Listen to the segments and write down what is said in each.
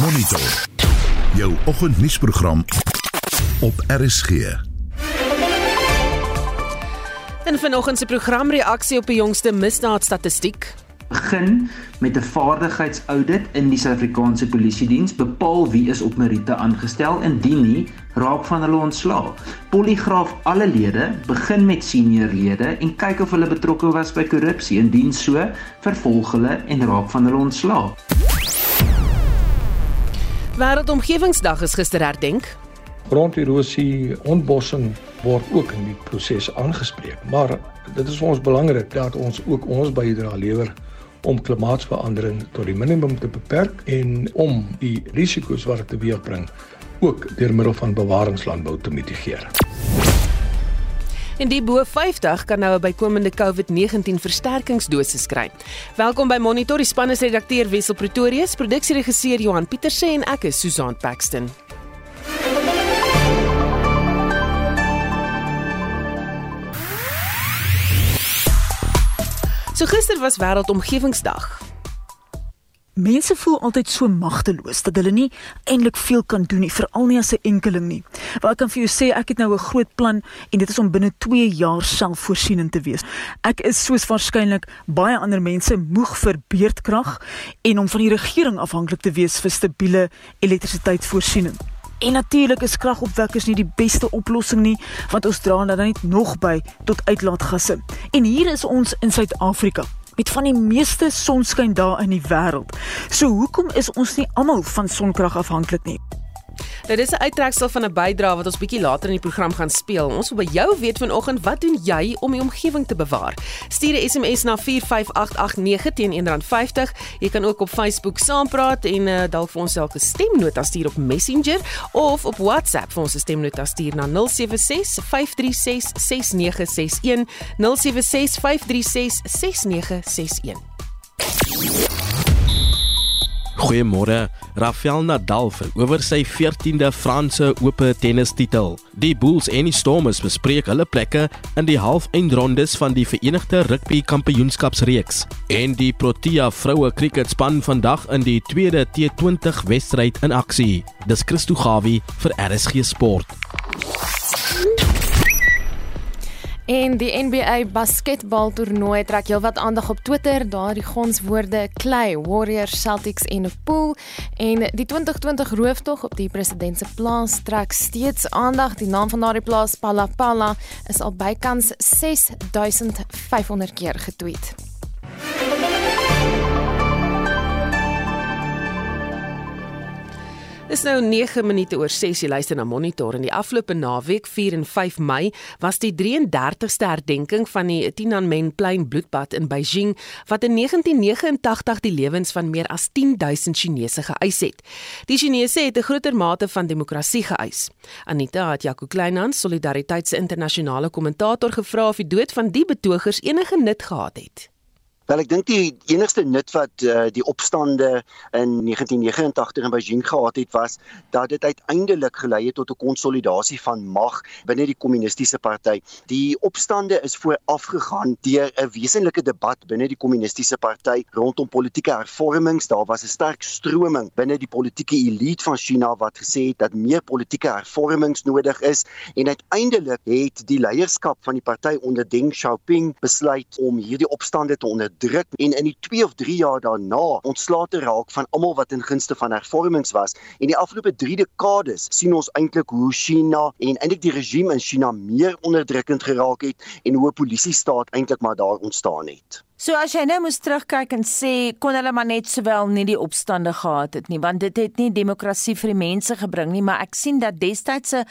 Monitor. Jou oggendnuusprogram op RSG. En vanoggend se programreaksie op die jongste misdaadstatistiek. Begin met 'n vaardigheidsaudit in die Suid-Afrikaanse Polisie Diens, bepaal wie is op meriete aangestel en indien nie, raak van hulle ontslaa. Poligraaf alle lede, begin met senior lede en kyk of hulle betrokke was by korrupsie en indien so, vervolg hulle en raak van hulle ontslaa. Wêreldomgewingsdag is gister herdenk. Gronderosie, ontbossing word ook in die proses aangespreek. Maar dit is vir ons belangrik dat ons ook ons bydrae lewer om klimaatsverandering tot die minimum te beperk en om die risiko's wat dit teweegbring ook deur middel van bewaringslandbou te mitigeer. En die bo 50 kan nou 'n bykomende COVID-19 versterkingsdosis kry. Welkom by Monitor, die span is redakteur Wessel Pretorius, produksieregisseur Johan Pieterse en ek is Susan Paxton. So gister was wêreldomgewingsdag. Mense voel altyd so magteloos dat hulle nie eintlik veel kan doen nie, veral nie as 'n enkeling nie. Wat ek kan vir jou sê, ek het nou 'n groot plan en dit is om binne 2 jaar selfvoorsienend te wees. Ek is soos waarskynlik baie ander mense moeg vir beerdkrag en om van die regering afhanklik te wees vir stabiele elektrisiteitsvoorsiening. En natuurlik is kragopwekkers nie die beste oplossing nie, want ons dra dan net nog by tot uitlaatgasse. En hier is ons in Suid-Afrika met van die meeste sonskyn dae in die wêreld. So hoekom is ons nie almal van sonkrag afhanklik nie? Dit is 'n uittreksel van 'n bydrae wat ons bietjie later in die program gaan speel. Ons wil by jou weet vanoggend, wat doen jy om die omgewing te bewaar? Stuur 'n SMS na 45889 teen R1.50. Jy kan ook op Facebook saampraat en uh, dalk vir ons self 'n stemnota stuur op Messenger of op WhatsApp vir ons 'n stemnota stuur na 076 536 6961 076 536 6961. Goeiemôre. Rafael Nadal verower sy 14de Franse Ope tennistitel. Die Bulls en die Stormers bespreek hulle plekke in die halfeindrondes van die Verenigde Rugby Kampioenskapsreeks. En die Protea vroue kriketspan vandag in die tweede T20 wedstryd in aksie. Dis Christo Gawie vir RSG Sport. En die NBA basketbal toernooi trek heelwat aandag op Twitter, daardie gonswoorde Clay, Warriors, Celtics en 'n pool en die 2020 rooftog op die president se plaas trek steeds aandag. Die naam van daardie plaas, Palapala, is al bykans 6500 keer getweet. Dis nou 9 minute oor 6 jy luister na Monitor en die afgelope naweek 4 en 5 Mei was die 33ste herdenking van die Tiananmen-plein bloedbad in Beijing wat in 1989 die lewens van meer as 10000 Chinese geëis het. Die Chinese het 'n groter mate van demokrasie geëis. Anita het Jaco Kleinhans, Solidariteit se internasionale kommentator gevra of die dood van die betogers enige nut gehad het. Wel ek dink die enigste nut wat uh, die opstande in 1989 in Beijing gehad het was dat dit uiteindelik gelei het tot 'n konsolidasie van mag binne die kommunistiese party. Die opstande is voorafgegaan deur 'n wesenlike debat binne die kommunistiese party rondom politieke hervormings. Daar was 'n sterk stroming binne die politieke elite van China wat gesê het dat meer politieke hervormings nodig is en uiteindelik het die leierskap van die party onder Deng Xiaoping besluit om hierdie opstande te onder druk en in die 2 of 3 jaar daarna ontslae te raak van almal wat in gunste van hervormings was. En die afgelope 3 dekades sien ons eintlik hoe China en eintlik die regime in China meer onderdrukkend geraak het en hoe 'n polisie staat eintlik maar daar ontstaan het. So as jy nou moes terugkyk en sê kon hulle maar net sowel nie die opstande gehad het nie want dit het nie demokrasie vir die mense gebring nie maar ek sien dat destydse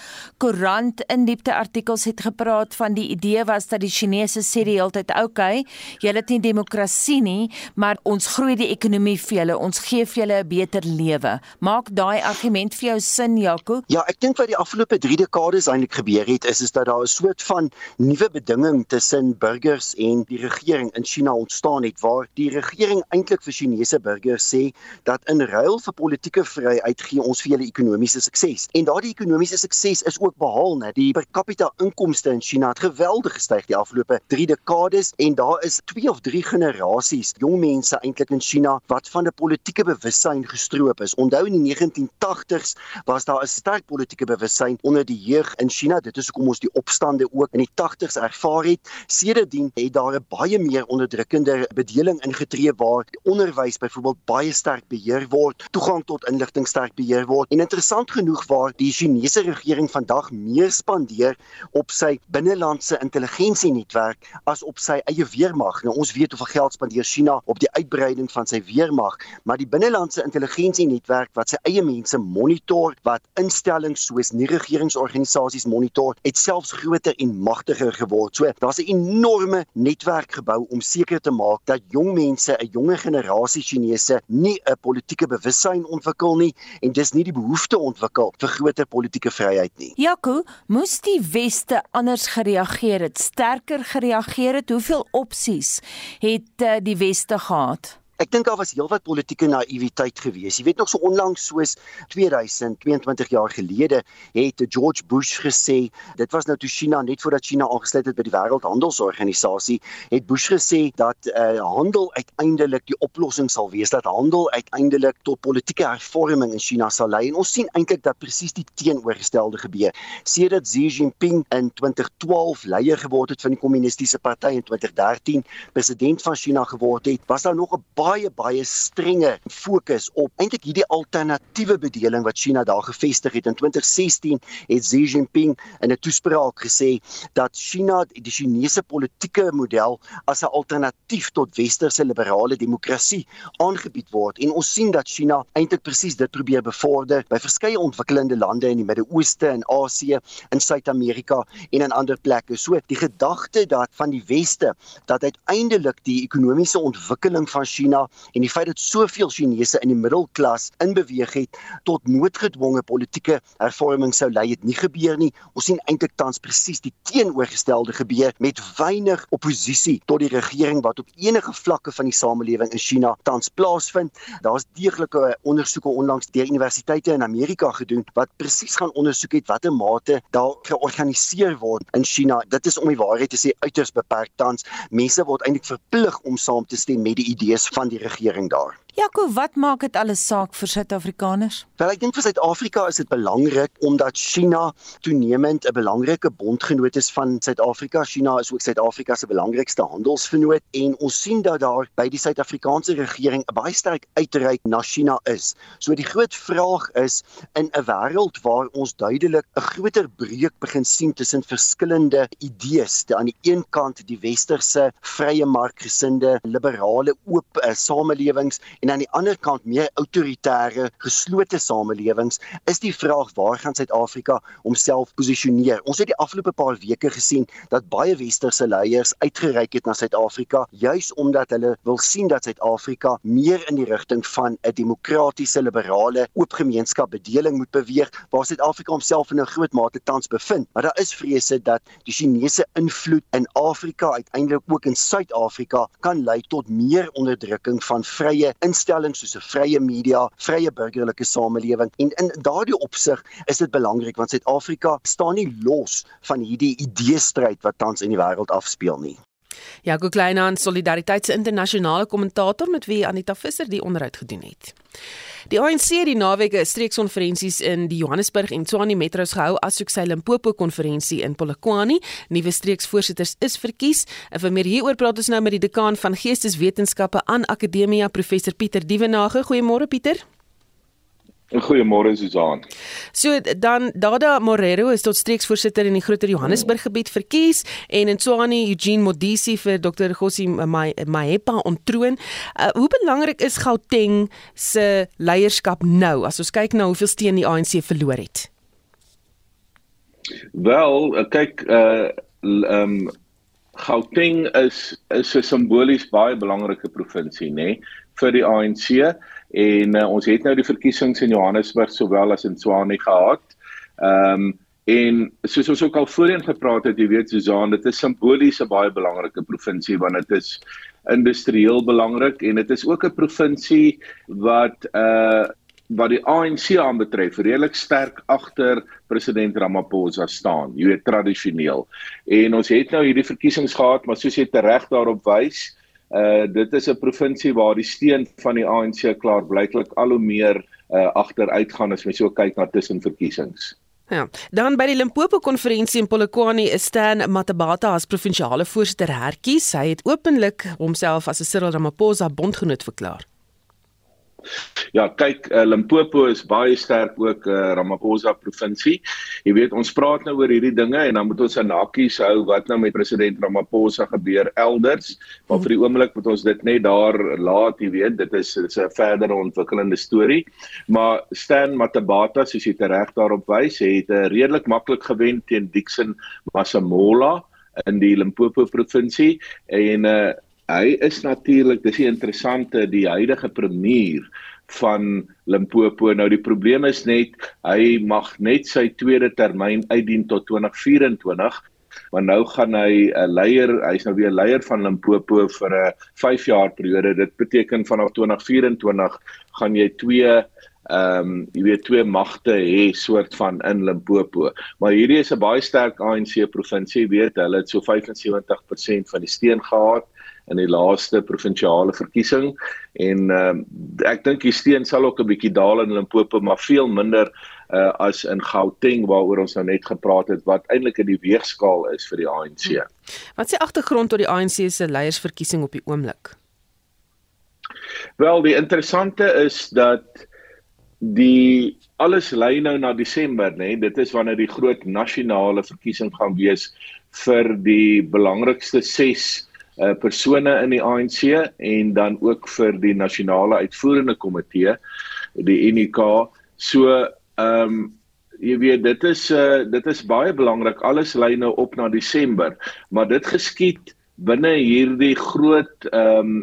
koerant in diepte artikels het gepraat van die idee was dat die Chinese sê die hele tyd okay julle het nie demokrasie nie maar ons groei die ekonomie vir julle ons gee vir julle 'n beter lewe. Maak daai argument vir jou sin Jaco? Ja ek dink wat die afgelope 3 dekades eintlik gebeur het is is dat daar 'n soort van nuwe bedinging tussen burgers en die regering in China ontstaan het waar die regering eintlik vir Chinese burgers sê dat in ruil vir politieke vryheid gee ons vir julle ekonomiese sukses. En daardie ekonomiese sukses is ook behaal net die per capita inkomste in China het geweldig gestyg die afgelope 3 dekades en daar is 2 of 3 generasies jong mense eintlik in China wat van 'n politieke bewussyn gestroop is. Onthou in die 1980s was daar 'n sterk politieke bewussyn onder die jeug in China. Dit is hoekom ons die opstande ook in die 80s ervaar het. Sedertdien het daar 'n baie meer onderdrukkende bedeling ingetree waar onderwys byvoorbeeld baie sterk beheer word, toegang tot inligting sterk beheer word. En interessant genoeg waar die Chinese regering vandag meer spandeer op sy binnelandse intelligensienetwerk as op sy eie weermag. Nou ons weet hoeveel geld spandeer China op die uitbreiding van sy weermag, maar die binnelandse intelligensienetwerk wat sy eie mense monitor, wat instellings soos nie regeringsorganisasies monitor, het selfs groter en magtiger geword. So, daar's 'n enorme netwerk gebou om seker te maak dat jong mense, 'n jonger generasie Chinese nie 'n politieke bewussyn ontwikkel nie en dis nie die behoefte ontwikkel vir groter politieke vryheid nie. Jaco, moes die weste anders gereageer het, sterker gereageer het? Hoeveel opsies het uh, die weste gehad? Ek dink daar was heelwat politieke naïwiteit gewees. Jy weet nog so onlangs soos 2022 jaar gelede het George Bush gesê, dit was nou toe China net voordat China aangesluit het by die Wêreldhandelsorganisasie, het Bush gesê dat uh, handel uiteindelik die oplossing sal wees, dat handel uiteindelik tot politieke hervorming in China sal lei. En ons sien eintlik dat presies die teenoorgestelde gebeur. Sedert Xi Jinping in 2012 leier geword het van die kommunistiese party en 2013 president van China geword het, was daar nog 'n baie baie strenge fokus op eintlik hierdie alternatiewe bedeling wat China daar gevestig het. In 2016 het Xi Jinping in 'n toespraak gesê dat China die Chinese politieke model as 'n alternatief tot westerse liberale demokrasie aangebied word. En ons sien dat China eintlik presies dit probeer bevorder by verskeie ontwikkelende lande in die Midde-Ooste en Asië in Suid-Amerika en in ander plekke. So die gedagte dat van die weste dat uiteindelik die ekonomiese ontwikkeling van China China en die feit dat soveel Chinese in die middelklas inbeweeg het tot noodgedwonge politieke hervorming sou lei het nie gebeur nie. Ons sien eintlik tans presies die teenoorgestelde gebeur met weinig oppositie tot die regering wat op enige vlakke van die samelewing in China tans plaasvind. Daar's deeglike ondersoeke onlangs deur universiteite in Amerika gedoen wat presies gaan ondersoek het watter mate daar georganiseer word in China. Dit is om die waarheid te sê uiters beperk tans. Mense word eintlik verplig om saam te stem met die idees van die regering daar. Jaco, wat maak dit alles saak vir Suid-Afrikaners? Wel, ek dink vir Suid-Afrika is dit belangrik omdat China toenemend 'n belangrike bondgenoot is van Suid-Afrika. China is ook Suid-Afrika se belangrikste handelsvennoot en ons sien dat daar by die Suid-Afrikaanse regering 'n baie sterk uitreik na China is. So die groot vraag is in 'n wêreld waar ons duidelik 'n groter breuk begin sien tussen verskillende idees, aan die een kant die westerse vrye markgesinde, liberale oop uh, samelewings en aan die ander kant meer autoritaire geslote samelewings is die vraag waar gaan Suid-Afrika homself posisioneer? Ons het die afgelope paar weke gesien dat baie westerse leiers uitgereik het na Suid-Afrika juis omdat hulle wil sien dat Suid-Afrika meer in die rigting van 'n demokratiese liberale oop gemeenskap bedeling moet beweeg waar Suid-Afrika homself in 'n groot mate tans bevind. Maar daar is vrese dat die Chinese invloed in Afrika uiteindelik ook in Suid-Afrika kan lei tot meer onderdrukking van vrye instellings soos 'n vrye media, vrye burgerlike samelewing en in daardie opsig is dit belangrik want Suid-Afrika staan nie los van hierdie idee stryd wat tans in die wêreld afspeel nie. Jaco Kleinhans, Solidariteit se internasionale kommentator met wie Anita Visser die onderhoud gedoen het. Die ANC het die naweek 'n streekskonferensies in die Johannesburg en Tshwane metros gehou asook sy Limpopo konferensie in Polokwane. Nuwe streeksvoorsitters is verkies. En vir meer hieroor praat ons nou met die dekaan van Geesteswetenskappe aan Akademia, professor Pieter Dievenage. Goeiemôre Pieter. Goeiemôre Susan. So dan Dada Morero is tot streeksvoorsitter in die Groter Johannesburg gebied verkies en in Tshwane Eugene Modisi vir Dr. Gossi Mahepa ontroon. Uh, hoe belangrik is Gauteng se leierskap nou as ons kyk na hoeveel steun die ANC verloor het? Wel, uh, kyk uh um Gauteng is is 'n simbolies baie belangrike provinsie, nê, nee, vir die ANC en uh, ons het nou die verkiesings in Johannesburg sowel as in Tshwane gehad. Ehm um, en soos ons ook al voorheen gepraat het, jy weet Susan, dit is simbolies 'n baie belangrike provinsie want dit is industrieel belangrik en dit is ook 'n provinsie wat uh wat die ANC aanbetref redelik sterk agter president Ramaphosa staan, jy weet tradisioneel. En ons het nou hierdie verkiesings gehad, maar soos jy tereg daarop wys, uh dit is 'n provinsie waar die steun van die ANC klaarblyklik al hoe meer uh agteruit gaan as mens so kyk na tussenverkiesings. Ja, dan by die Limpopo konferensie in Polokwane is Stan Matabata as provinsiale voorsitter herkies. Hy het openlik homself as 'n Cyril Ramaphosa bondgenoot verklaar. Ja, kyk, uh, Limpopo is baie sterk ook uh, Ramaphosa provinsie. Jy weet, ons praat nou oor hierdie dinge en dan moet ons aan hakkies hou wat nou met president Ramaphosa gebeur elders. Maar vir die oomblik moet ons dit net daar laat, jy weet, dit is dit is 'n verdere ontwikkelende storie. Maar Stan Matabata, soos jy reg daarop wys, het uh, redelik maklik gewen teen Dixon Masamola in die Limpopo provinsie en uh hy is natuurlik dis die interessante die huidige premier van Limpopo. Nou die probleem is net hy mag net sy tweede termyn uitdien tot 2024. Maar nou gaan hy 'n leier, hy's nou weer leier van Limpopo vir 'n 5 jaar periode. Dit beteken vanaf 2024 gaan jy twee ehm um, jy weet twee magte hê soort van in Limpopo. Maar hierdie is 'n baie sterk ANC provinsie, weet, hulle het so 75% van die steun gehad in die laaste provinsiale verkiesing en uh, ek dink die steen sal ook 'n bietjie daal in Limpopo maar veel minder uh, as in Gauteng waaroor ons nou net gepraat het wat eintlik in die weegskaal is vir die ANC. Hmm. Wat die agtergrond tot die ANC se leiersverkiesing op die oomblik? Wel, die interessante is dat die alles lei nou na Desember, nê? Nee? Dit is wanneer die groot nasionale verkiesing gaan wees vir die belangrikste 6 uh, persone in die ANC en dan ook vir die nasionale uitvoerende komitee die UNK so ehm um, jy weet dit is uh, dit is baie belangrik. Alles lei nou op na Desember maar dit geskied binne hierdie groot ehm um,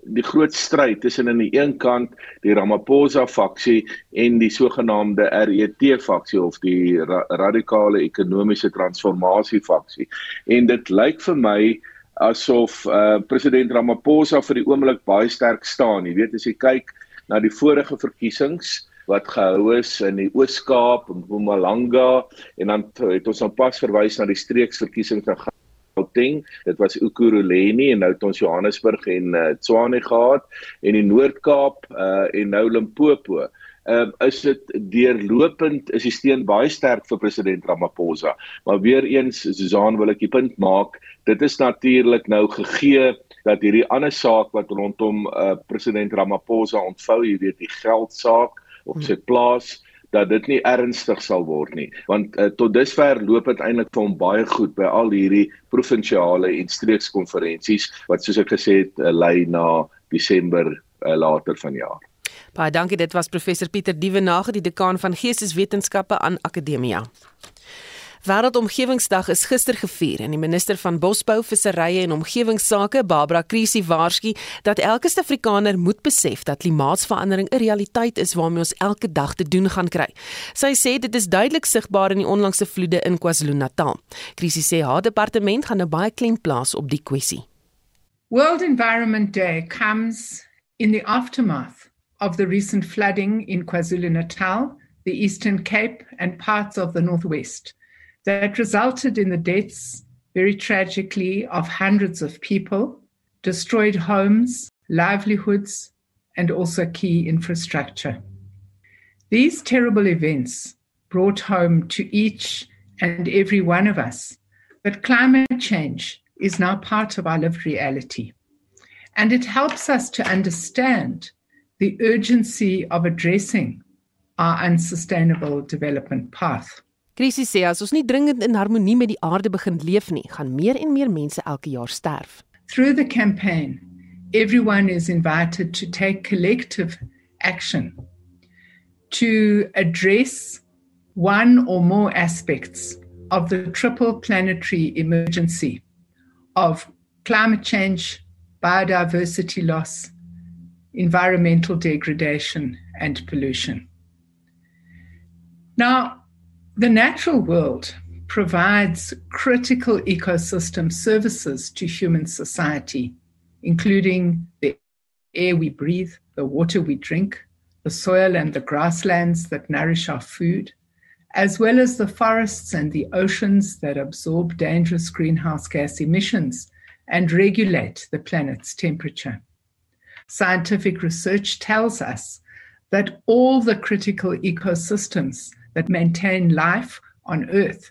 die groot stryd tussen aan die een kant die Ramaphosa faksie en die sogenaamde RET faksie of die ra radikale ekonomiese transformasie faksie. En dit lyk vir my asof uh, president Ramaphosa vir die oomblik baie sterk staan. Jy weet as jy kyk na die vorige verkiesings wat gehou is in die Oos-Kaap Mpumalanga en dan het ons dan pas verwys na die streeksverkiesing van Gauteng. Dit was Ekurhuleni en nou het ons Johannesburg en uh, Tshwane gehad en die Noord-Kaap uh, en nou Limpopo uh, is dit deurlopend is die steun baie sterk vir president Ramaphosa. Maar weer eens Susan wil ek die punt maak, dit is natuurlik nou gegee dat hierdie ander saak wat rondom uh, president Ramaphosa ontvou, jy weet die geldsaak op sy plaas dat dit nie ernstig sal word nie want uh, tot dusver loop dit eintlik vir hom baie goed by al hierdie provinsiale en streekskonferensies wat soos ek gesê het uh, lei na Desember uh, later vanjaar. Baie dankie, dit was professor Pieter Dievenage, die dekaan van Geesteswetenskappe aan Akademia. Wêreldomgewingsdag is gister gevier en die minister van Bosbou, Visserye en Omgewingsake, Barbara Krisi, waarsku dat elke Suid-Afrikaner moet besef dat klimaatsverandering 'n realiteit is waarmee ons elke dag te doen gaan kry. Sy sê dit is duidelik sigbaar in die onlangse vloede in KwaZulu-Natal. Krisi sê haar departement gaan nou baie klem plaas op die kwessie. World Environment Day comes in the aftermath of the recent flooding in KwaZulu Natal, the Eastern Cape, and parts of the Northwest that resulted in the deaths, very tragically, of hundreds of people, destroyed homes, livelihoods, and also key infrastructure. These terrible events brought home to each and every one of us that climate change is now part of our lived reality. And it helps us to understand the urgency of addressing our unsustainable development path. Krisis sê as ons nie dringend in harmonie met die aarde begin leef nie, gaan meer en meer mense elke jaar sterf. Through the campaign, everyone is invited to take collective action to address one or more aspects of the triple planetary emergency of climate change, biodiversity loss, environmental degradation and pollution. Now, the natural world provides critical ecosystem services to human society. including the air we breathe, the water we drink, the soil and the grasslands that nourish our food, as well as the forests and the oceans that absorb dangerous greenhouse gas emissions and regulate the planet's temperature. Scientific research tells us that all the critical ecosystems that maintain life on Earth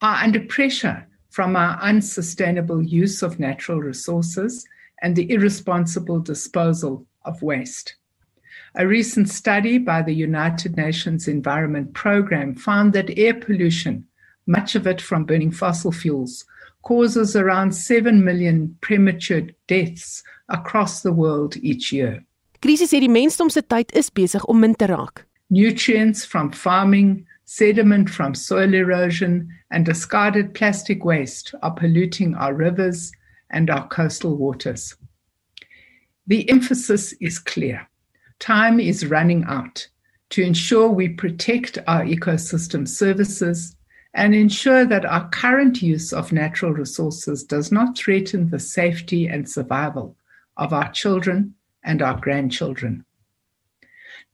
are under pressure from our unsustainable use of natural resources and the irresponsible disposal of waste. A recent study by the United Nations Environment Programme found that air pollution, much of it from burning fossil fuels, causes around 7 million premature deaths across the world each year. Krisis sê die mensdom se tyd is besig om min te raak. Nutrients from farming, sediment from soil erosion, and discarded plastic waste are polluting our rivers and our coastal waters. The emphasis is clear. time is running out to ensure we protect our ecosystem services and ensure that our current use of natural resources does not threaten the safety and survival of our children and our grandchildren.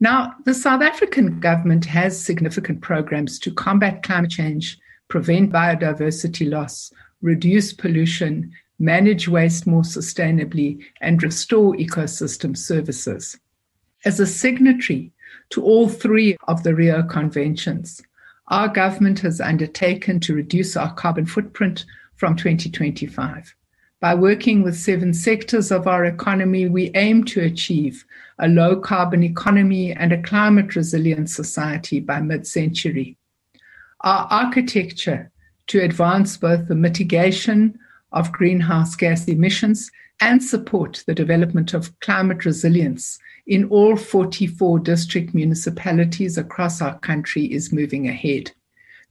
Now, the South African government has significant programs to combat climate change, prevent biodiversity loss, reduce pollution, manage waste more sustainably, and restore ecosystem services as a signatory to all three of the Rio Conventions. Our government has undertaken to reduce our carbon footprint from 2025. By working with seven sectors of our economy, we aim to achieve a low carbon economy and a climate resilient society by mid century. Our architecture to advance both the mitigation of greenhouse gas emissions and support the development of climate resilience in all 44 district municipalities across our country is moving ahead.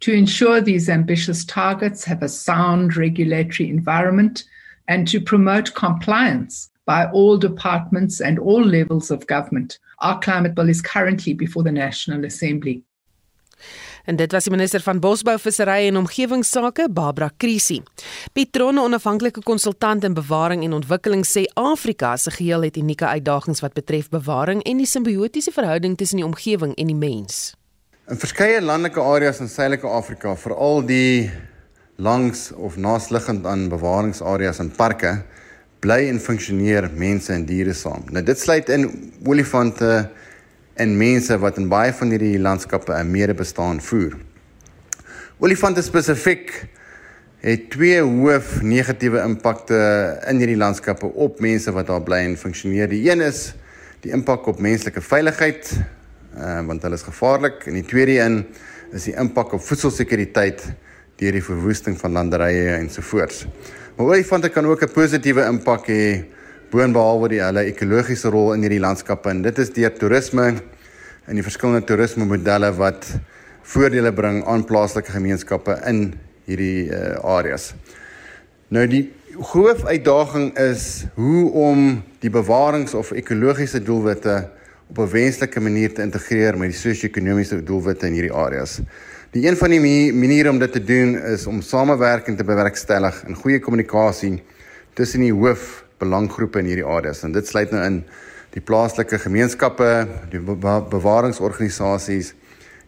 To ensure these ambitious targets have a sound regulatory environment and to promote compliance by all departments and all levels of government, our climate bill is currently before the National Assembly. En dit was die minister van Bosbou, Visserry en Omgewingsake, Barbara Krisi. Petron, 'n onafhanklike konsultant in bewaring en ontwikkeling, sê Afrika se geheel het unieke uitdagings wat betref bewaring en die simbiotiese verhouding tussen die omgewing en die mens. In verskeie landelike areas in Suidelike Afrika, veral die langs of naasliggend aan bewaringsareas en parke, bly en funksioneer mense en diere saam. Nou dit sluit in olifante, en mense wat in baie van hierdie landskappe 'n medebestaan voer. Olifante spesifiek het twee hoof negatiewe impakte in hierdie landskappe op mense wat daar bly en funksioneer. Die een is die impak op menslike veiligheid, uh, want hulle is gevaarlik en die tweede een is die impak op voedselsekuriteit deur die verwoesting van landerye ensovoorts. Maar olifante kan ook 'n positiewe impak hê boonbehalwe die hulle ekologiese rol in hierdie landskappe en dit is deur toerisme en die verskillende toerisme modelle wat voordele bring aan plaaslike gemeenskappe in hierdie uh, areas. Nou die groot uitdaging is hoe om die bewarings of ekologiese doelwitte op 'n wenslike manier te integreer met die sosio-ekonomiese doelwitte in hierdie areas. Die een van die maniere om dit te doen is om samewerking te bewerkstellig en goeie kommunikasie tussen die hoof belanggroepe in hierdie areas en dit sluit nou in die plaaslike gemeenskappe, die bewaringsorganisasies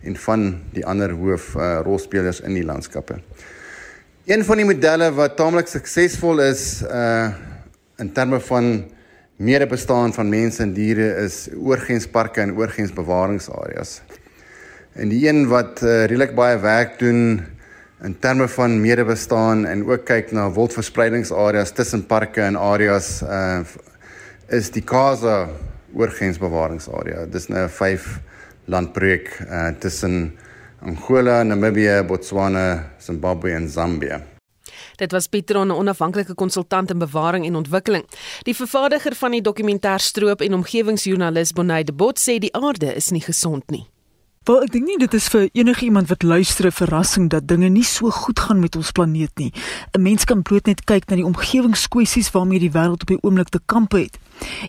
en van die ander hoof uh, rolspelers in die landskappe. Een van die modelle wat taamlik suksesvol is uh in terme van medebestaan van mense en diere is oorgrensparke en oorgrensbewaringsareas. En die een wat uh, redelik baie werk doen in terme van medebestaan en ook kyk na wildverspreidingsareas tussen parke en areas uh is die Kaza oorgrensbewaringsarea. Dis nou 'n 5 landprojek uh tussen Angola, Namibië, Botswana, Zimbabwe en Zambia. Dit was Pieter, 'n onafhanklike konsultant in bewaring en ontwikkeling. Die vervaardiger van die dokumentaarstroop en omgewingsjoernalis Bonnie de Bot sê die aarde is nie gesond nie. Wel, ek dink nie dit is vir enigiemand wat luister 'n verrassing dat dinge nie so goed gaan met ons planeet nie. 'n Mens kan bloot net kyk na die omgewingskwessies waarmee die wêreld op die oomblik te kamp het.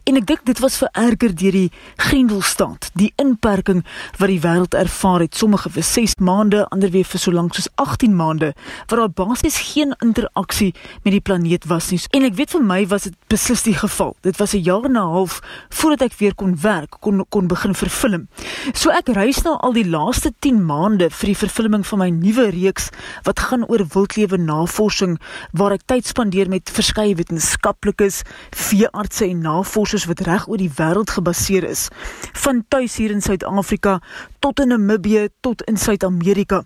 En ek dink dit was vererger deur die Grendelstaat, die inperking wat die wêreld ervaar het, sommige vir 6 maande, ander weer vir so lank soos 18 maande, waar daar basies geen interaksie met die planeet was nie. En ek weet vir my was dit beslis die geval. Dit was 'n jaar en 'n half voordat ek weer kon werk, kon kon begin vervilm. So ek reis nou al die laaste 10 maande vir die vervilming van my nuwe reeks wat gaan oor wildlewe navorsing waar ek tyd spandeer met verskeie wetenskaplikes, veeartse en navorsers wat reg oor die wêreld gebaseer is, van tuis hier in Suid-Afrika tot in Namibië tot in Suid-Amerika.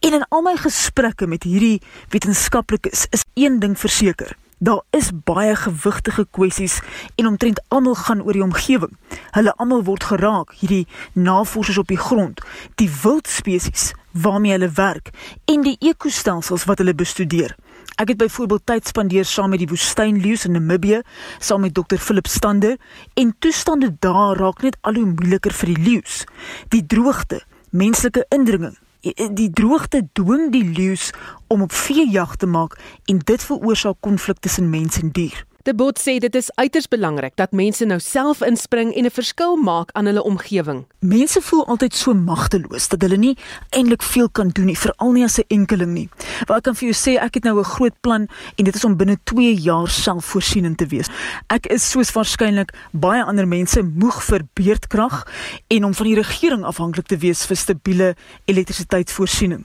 En in al my gesprekke met hierdie wetenskaplikes is een ding verseker. Daar is baie gewigtige kwessies en omtrent almal gaan oor die omgewing. Hulle almal word geraak, hierdie navorsers op die grond, die wildspesies waarmee hulle werk en die ekostelsels wat hulle bestudeer. Ek het byvoorbeeld tyd spandeer saam met die woestynleeu's in Namibië, saam met Dr Philip Stander en toestande daar raak net al hoe moeiliker vir die leeu's. Die droogte, menslike indringing die droogte dwing die leeu's om op veejag te maak en dit veroorsaak konflik tussen mens en dier. De Bot sê dit is uiters belangrik dat mense nou self inspring en 'n verskil maak aan hulle omgewing. Mense voel altyd so magteloos dat hulle nie eintlik veel kan doen nie, veral nie as 'n enkeling nie. Ek kan vir jou sê ek het nou 'n groot plan en dit is om binne 2 jaar selfvoorsienend te wees. Ek is soos waarskynlik baie ander mense moeg vir beurtkrag en om van die regering afhanklik te wees vir stabiele elektrisiteitsvoorsiening.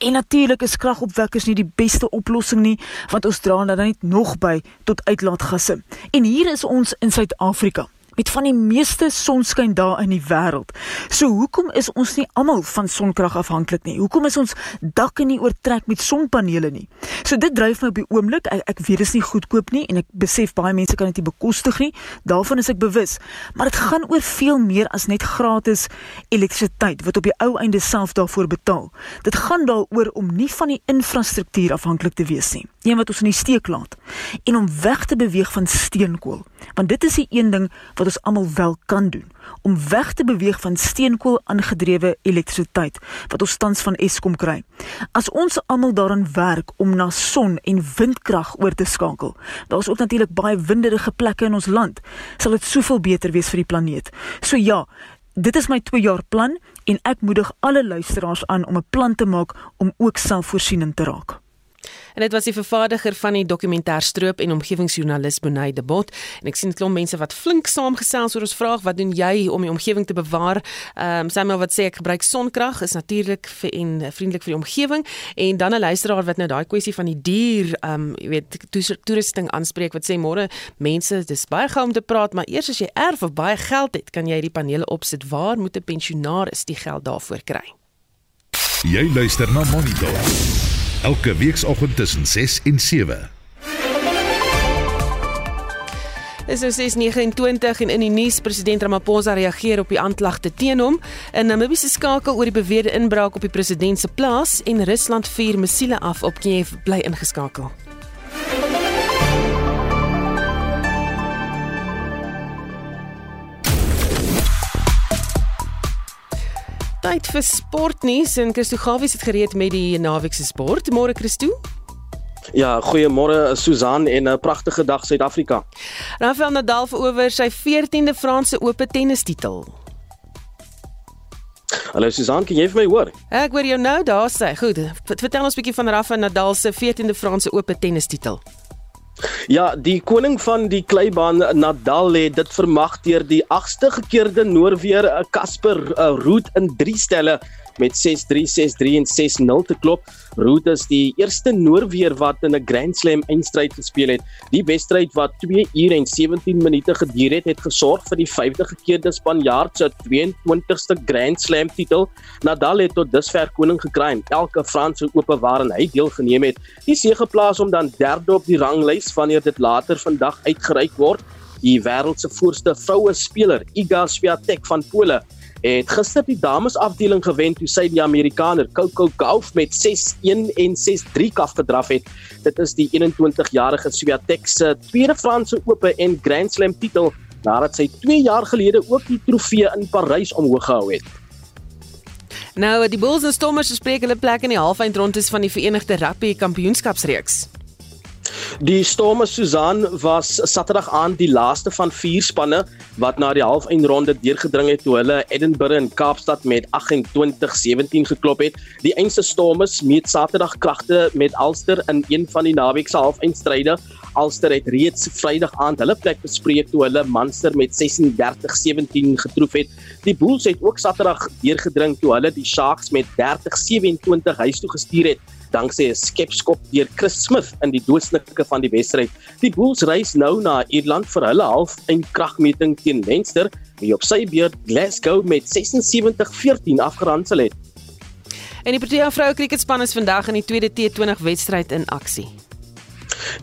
En natuurlik is kragopwekkers nie die beste oplossing nie, want ons dra dan net nog by tot uitlaatgasse. En hier is ons in Suid-Afrika met van die meeste sonskyn daar in die wêreld. So hoekom is ons nie almal van sonkrag afhanklik nie? Hoekom is ons dakke nie oortrek met sonpanele nie? So dit dryf my op die oomblik. Ek, ek weet dit is nie goedkoop nie en ek besef baie mense kan dit nie bekostig nie. Daarvan is ek bewus. Maar dit gaan oor veel meer as net gratis elektrisiteit wat op die ou einde self daarvoor betaal. Dit gaan daaroor om nie van die infrastruktuur afhanklik te wees nie. Een wat ons in die steek laat en om weg te beweeg van steenkool. Want dit is die een ding wat ons almal wel kan doen om weg te beweeg van steenkool aangedrewe elektrisiteit wat ons tans van Eskom kry. As ons almal daaraan werk om na son en windkrag oor te skakel. Daar's ook natuurlik baie winderige plekke in ons land. Sal dit soveel beter wees vir die planeet. So ja, dit is my 2 jaar plan en ek moedig alle luisteraars aan om 'n plan te maak om ook selfvoorsienend te raak. En dit was die vervaardiger van die dokumentêr stroop en omgewingsjoernalis Bonay de Bot. En ek sien 'n klomp mense wat flink saamgesels oor ons vraag. Wat doen jy om die omgewing te bewaar? Ehm um, Samuel wat sê ek gebruik sonkrag is natuurlik vir en vriendelik vir die omgewing. En dan 'n luisteraar wat nou daai kwessie van die dier ehm um, jy weet toerusting aanspreek wat sê môre mense dis baie gou om te praat maar eers as jy erf of baie geld het kan jy die panele opsit. Waar moet 'n pensionaris die geld daarvoor kry? Jy luister na Monitor elke weekoggend tussen 6 en 7. Is nou 6:29 en in die nuus president Ramaphosa reageer op die aanklagte teen hom. In Namibië se skakel oor die beweerde inbraak op die president se plaas en Rusland vuur missiele af op Kiev bly ingeskakel. Tyd vir sportnuus en Christo Gawies het gereed met die naweek se sport. Môre Christo. Ja, goeiemôre Susan en 'n pragtige dag Suid-Afrika. Rafael Nadal verower sy 14de Franse Ope tennistitel. Hallo Susan, kan jy vir my hoor? Ek hoor jou nou, daar sê. Goed. Vertel ons 'n bietjie van Rafael Nadal se 14de Franse Ope tennistitel. Ja, die koning van die kleibaan Nadal het dit vermag deur die 8ste gekeerde Noorweer Casper uh, Ruud in 3 stelle met 6-3, 6-3 en 6-0 te klop. Ruud is die eerste Noorweer wat in 'n Grand Slam eindstryd gespeel het. Die wedstryd wat 2 ure en 17 minute geduur het, het gesorg vir die vyfde gekeerde Spanjaard se 22ste Grand Slam titel. Nadal het tot dusver koning gekry elke Franse Ope waarin hy deelgeneem het. Die seëge plaas hom dan derde op die ranglys wanneer dit later vandag uitgereik word. Die wêreld se voorste vroue speler, Iga Swiatek van Pole, het gister die dames afdeling gewen toe sy die Amerikaner Coco Gauff met 6-1 en 6-3 kaf gedraf het. Dit is die 21-jarige Swiatek se tweede Franse Ope en Grand Slam titel nadat sy 2 jaar gelede ook die trofee in Parys omhoog gehou het. Nou, die Bulls en Stormers spreek hulle plek in die halfeindrondes van die Verenigde Rugby Kampioenskapsreeks. Die Storme Susan was Saterdag aan die laaste van vier spanne wat na die halfeindronde deurgedring het toe hulle Edinburgh en Kaapstad met 28-17 geklop het. Die einste Stormes meet Saterdag kragte met Ulster in een van die naweek se halfeindstryde. Ulster het reeds Vrydag aand hulle plek bespreek toe hulle Munster met 36-17 getroof het. Die Bulls het ook Saterdag deurgedring toe hulle die Sharks met 30-27 huis toe gestuur het danksy 'n skepskop deur Chris Smith in die doodsnike van die wedstryd. Die Bulls reis nou na Ierland vir hulle half in kragmeting teen Leinster, wie op sy beurt Glasgow met 76-14 afgeronsel het. En die Protea vroue kriketspan is vandag in die tweede T20 wedstryd in aksie.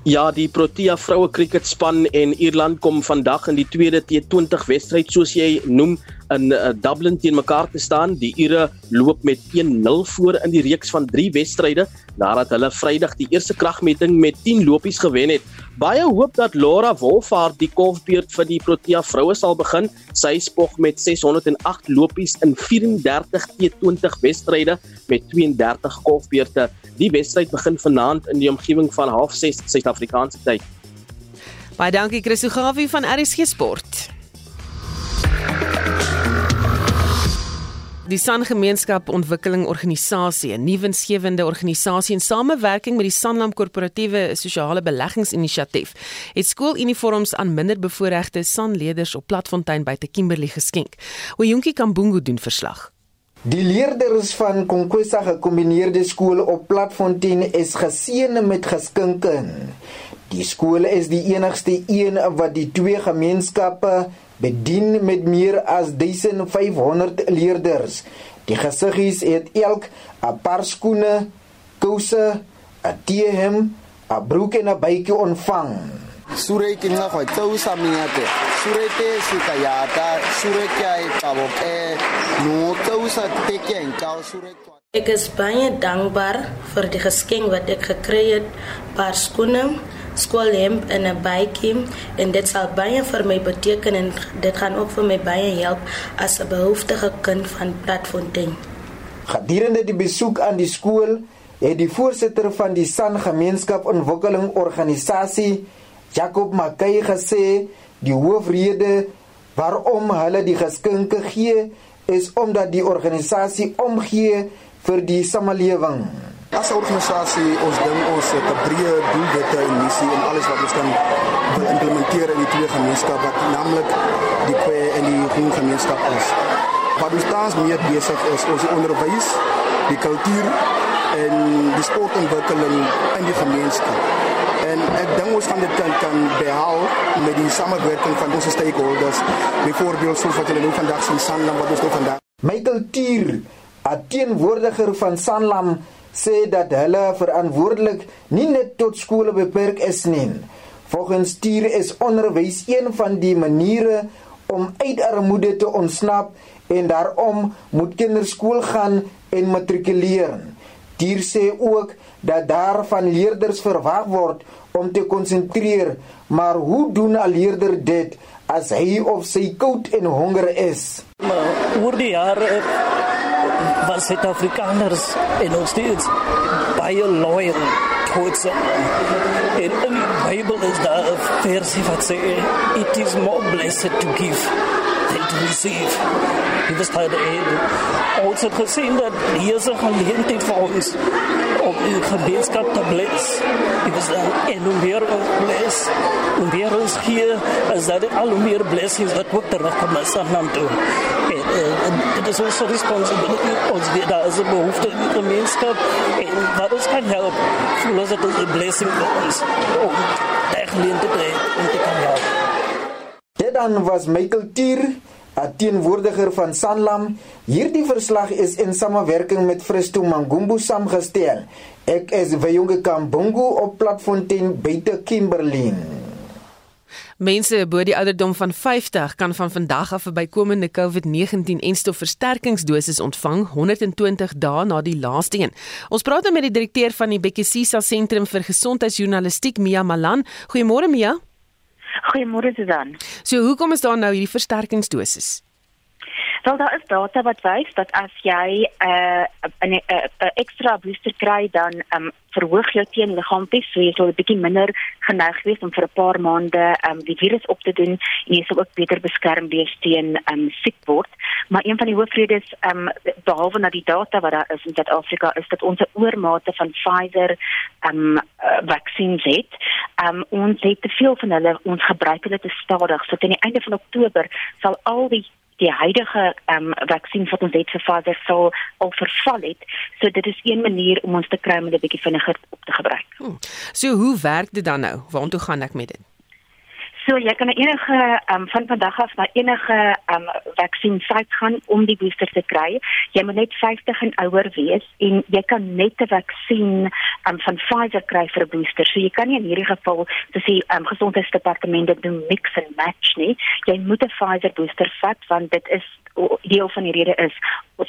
Ja, die Protea vroue kriketspan en Ierland kom vandag in die tweede T20 wedstryd soos jy noem in uh, Dublin teen mekaar te staan. Die Ire loop met 1-0 voor in die reeks van 3 wedstryde nadat hulle Vrydag die eerste kragmeting met 10 lopies gewen het. Baie hoop dat Laura Wolfhard die kolfbeurt vir die Protea vroue sal begin. Sy spog met 608 lopies in 34 T20 wedstryde met 32 kolfbeurte. Die wedstryd begin vanaand in die omgewing van 06:30 Suid-Afrikaanse tyd. Baie dankie Christo Gawie van RSG Sport. Die San Gemeenskap Ontwikkeling Organisasie, 'n nuwensgewende organisasie in samewerking met die Sanlam Korporatiewe Sosiale Beleggingsinisiatief, het skooluniforms aan minderbevoorregte Sanleerders op Platfontein by te Kimberley geskenk. Oyunki Kambungu doen verslag. Die leerders van Konkwesa gekombineerde skool op Platfontein is geseën met geskenke. Die skool is die enigste een wat die twee gemeenskappe bedien met meer as 1500 leerders. Die gesiggies het elk 'n paar skoene, kouse, 'n T-hem, 'n broek en 'n bytjie ontvang. Sureke nga kwa tsau samingate. Surete sikayata, sureke ai paboke. No tsau sa teke en tsau sureke. Ek is baie dankbaar vir die geskenk wat ek gekry het, paar skoene, skoolhemp en 'n bytjie en dit sal baie vir my beteken en dit gaan ook vir my baie help as 'n behoeftige kind van Platfontein. Gedurende die besoek aan die skool het die voorsitter van die San Gemeenskap Ontwikkeling Organisasie, Jacob Mackay gesê die hoofrede waarom hulle die geskenke gee is omdat die organisasie omgee vir die samelewing. As 'n organisasie, ons ding ons het 'n breë doelwitte en missie en alles wat ons kan wil implementeer in die twee gemeenskappe, wat naamlik die Kwe en die Groen gemeenskap is. Wat ons tans meer besig is, ons onderwys, die kultuur en die sportontwikkeling in die gemeenskap. En ek dink ons gaan dit kan kan behaal met die samewerking van ons stakeholders, byvoorbeeld soos wat julle nou vandag sien Sanlam wat ons nou vandag. Michael Tier, 'n teenwoordiger van Sanlam sê dat hulle verantwoordelik nie net tot skole beperk is nie. Volgens Tier is onderwys een van die maniere om uit armoede te ontsnap en daarom moet kinders skool gaan en matrikuleer. Tier sê ook dat daar van leerders verwag word om te konsentreer, maar hoe doen 'n leerder dit as hy of sy koud en honger is? Maar oor die jare van Suid-Afrikaners en ons steeds baie loyal towards it. In die Bybel is daar 'n versie wat sê it is more blessed to give than to receive. Dit is baie baie. Ons het gesien dat hier is 'n geleentheid vir ons om die gemeenskap te bless. En hoe meer ons bless, hoe meer ons hier is dat al hoe meer blessings wat ook terugkom na Sanlam toe. En, en, dit is onze responsibility. Ons weet daar is een behoefte in de gemeenschap. En wat ons kan helpen, voelen ze het is een blessing voor ons. Om geleend te om te kan helpen. Dit dan was Michael Tier, 'n teenwoordiger van Sanlam. Hierdie verslag is in samewerking met Fristo Mangumbu saamgestel. Ek is Wyonge Kambungu op Platfontein buite Kimberley. Mense bo die ouderdom van 50 kan van vandag af 'n bykomende COVID-19 enstofversterkingsdosis ontvang 120 dae na die laaste een. Ons praat nou met die direkteur van die Bekesisa Sentrum vir Gesondheidsjournalistiek Mia Malan. Goeiemôre Mia. Goeiemôre Susan. So hoekom is daar nou hierdie versterkingsdosis? Wel daar is data wat wys dat as jy 'n uh, 'n ekstra booster kry dan um, verhoog jou teenliggaampies, so jy sal 'n bietjie minder geneig wees om vir 'n paar maande um, die virus op te doen en jy sal ook beter beskerm wees teen um, siek word. Maar een van die hoofredes um, behalwe na die data wat daar is in Suid-Afrika is dat ons 'n oormate van Pfizer um, uh, vaksines het. Um, ons het te veel van hulle, ons gebruik hulle te stadig. So teen die einde van Oktober sal al die die huidige ehm um, vaksin wat ons het vir Pfizer sou al verval het. So dit is een manier om ons te kry om dit 'n bietjie vinniger op te gebruik. Hmm. So hoe werk dit dan nou? Waartoe gaan ek met dit? So jy kan enige um, van vandag af na enige um, vaksin site gaan om die booster te kry. Jy moet net 50 en ouer wees en jy kan net 'n vaksin um, van Pfizer kry vir 'n booster. So jy kan nie in hierdie geval sê um, gesondheidsdepartement doen mix and match nie. Jy moet 'n Pfizer booster vat want dit is deel van die rede is